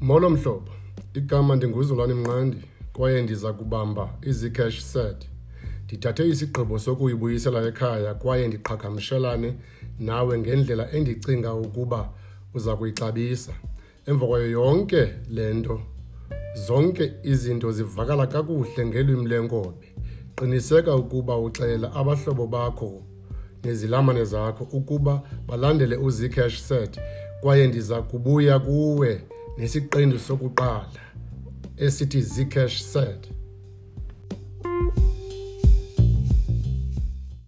Molo mhlobo, igama ndinguzulani Mnqandi kwaye ndiza kubamba iZcash set. Ndithathe isigqibo sokuyibuyisela ekhaya kwaye ndiqhagamshelane nawe ngendlela endicinga ukuba uza kuyixabisa. emva kwayo yonke le nto zonke izinto zivakala kakuhle ngelwimi lenkobe qiniseka ukuba uxelela abahlobo bakho nezilamane zakho ukuba balandele uzcash set kwaye ndiza kubuya kuwe nesiqendu sokuqala esithi zcash set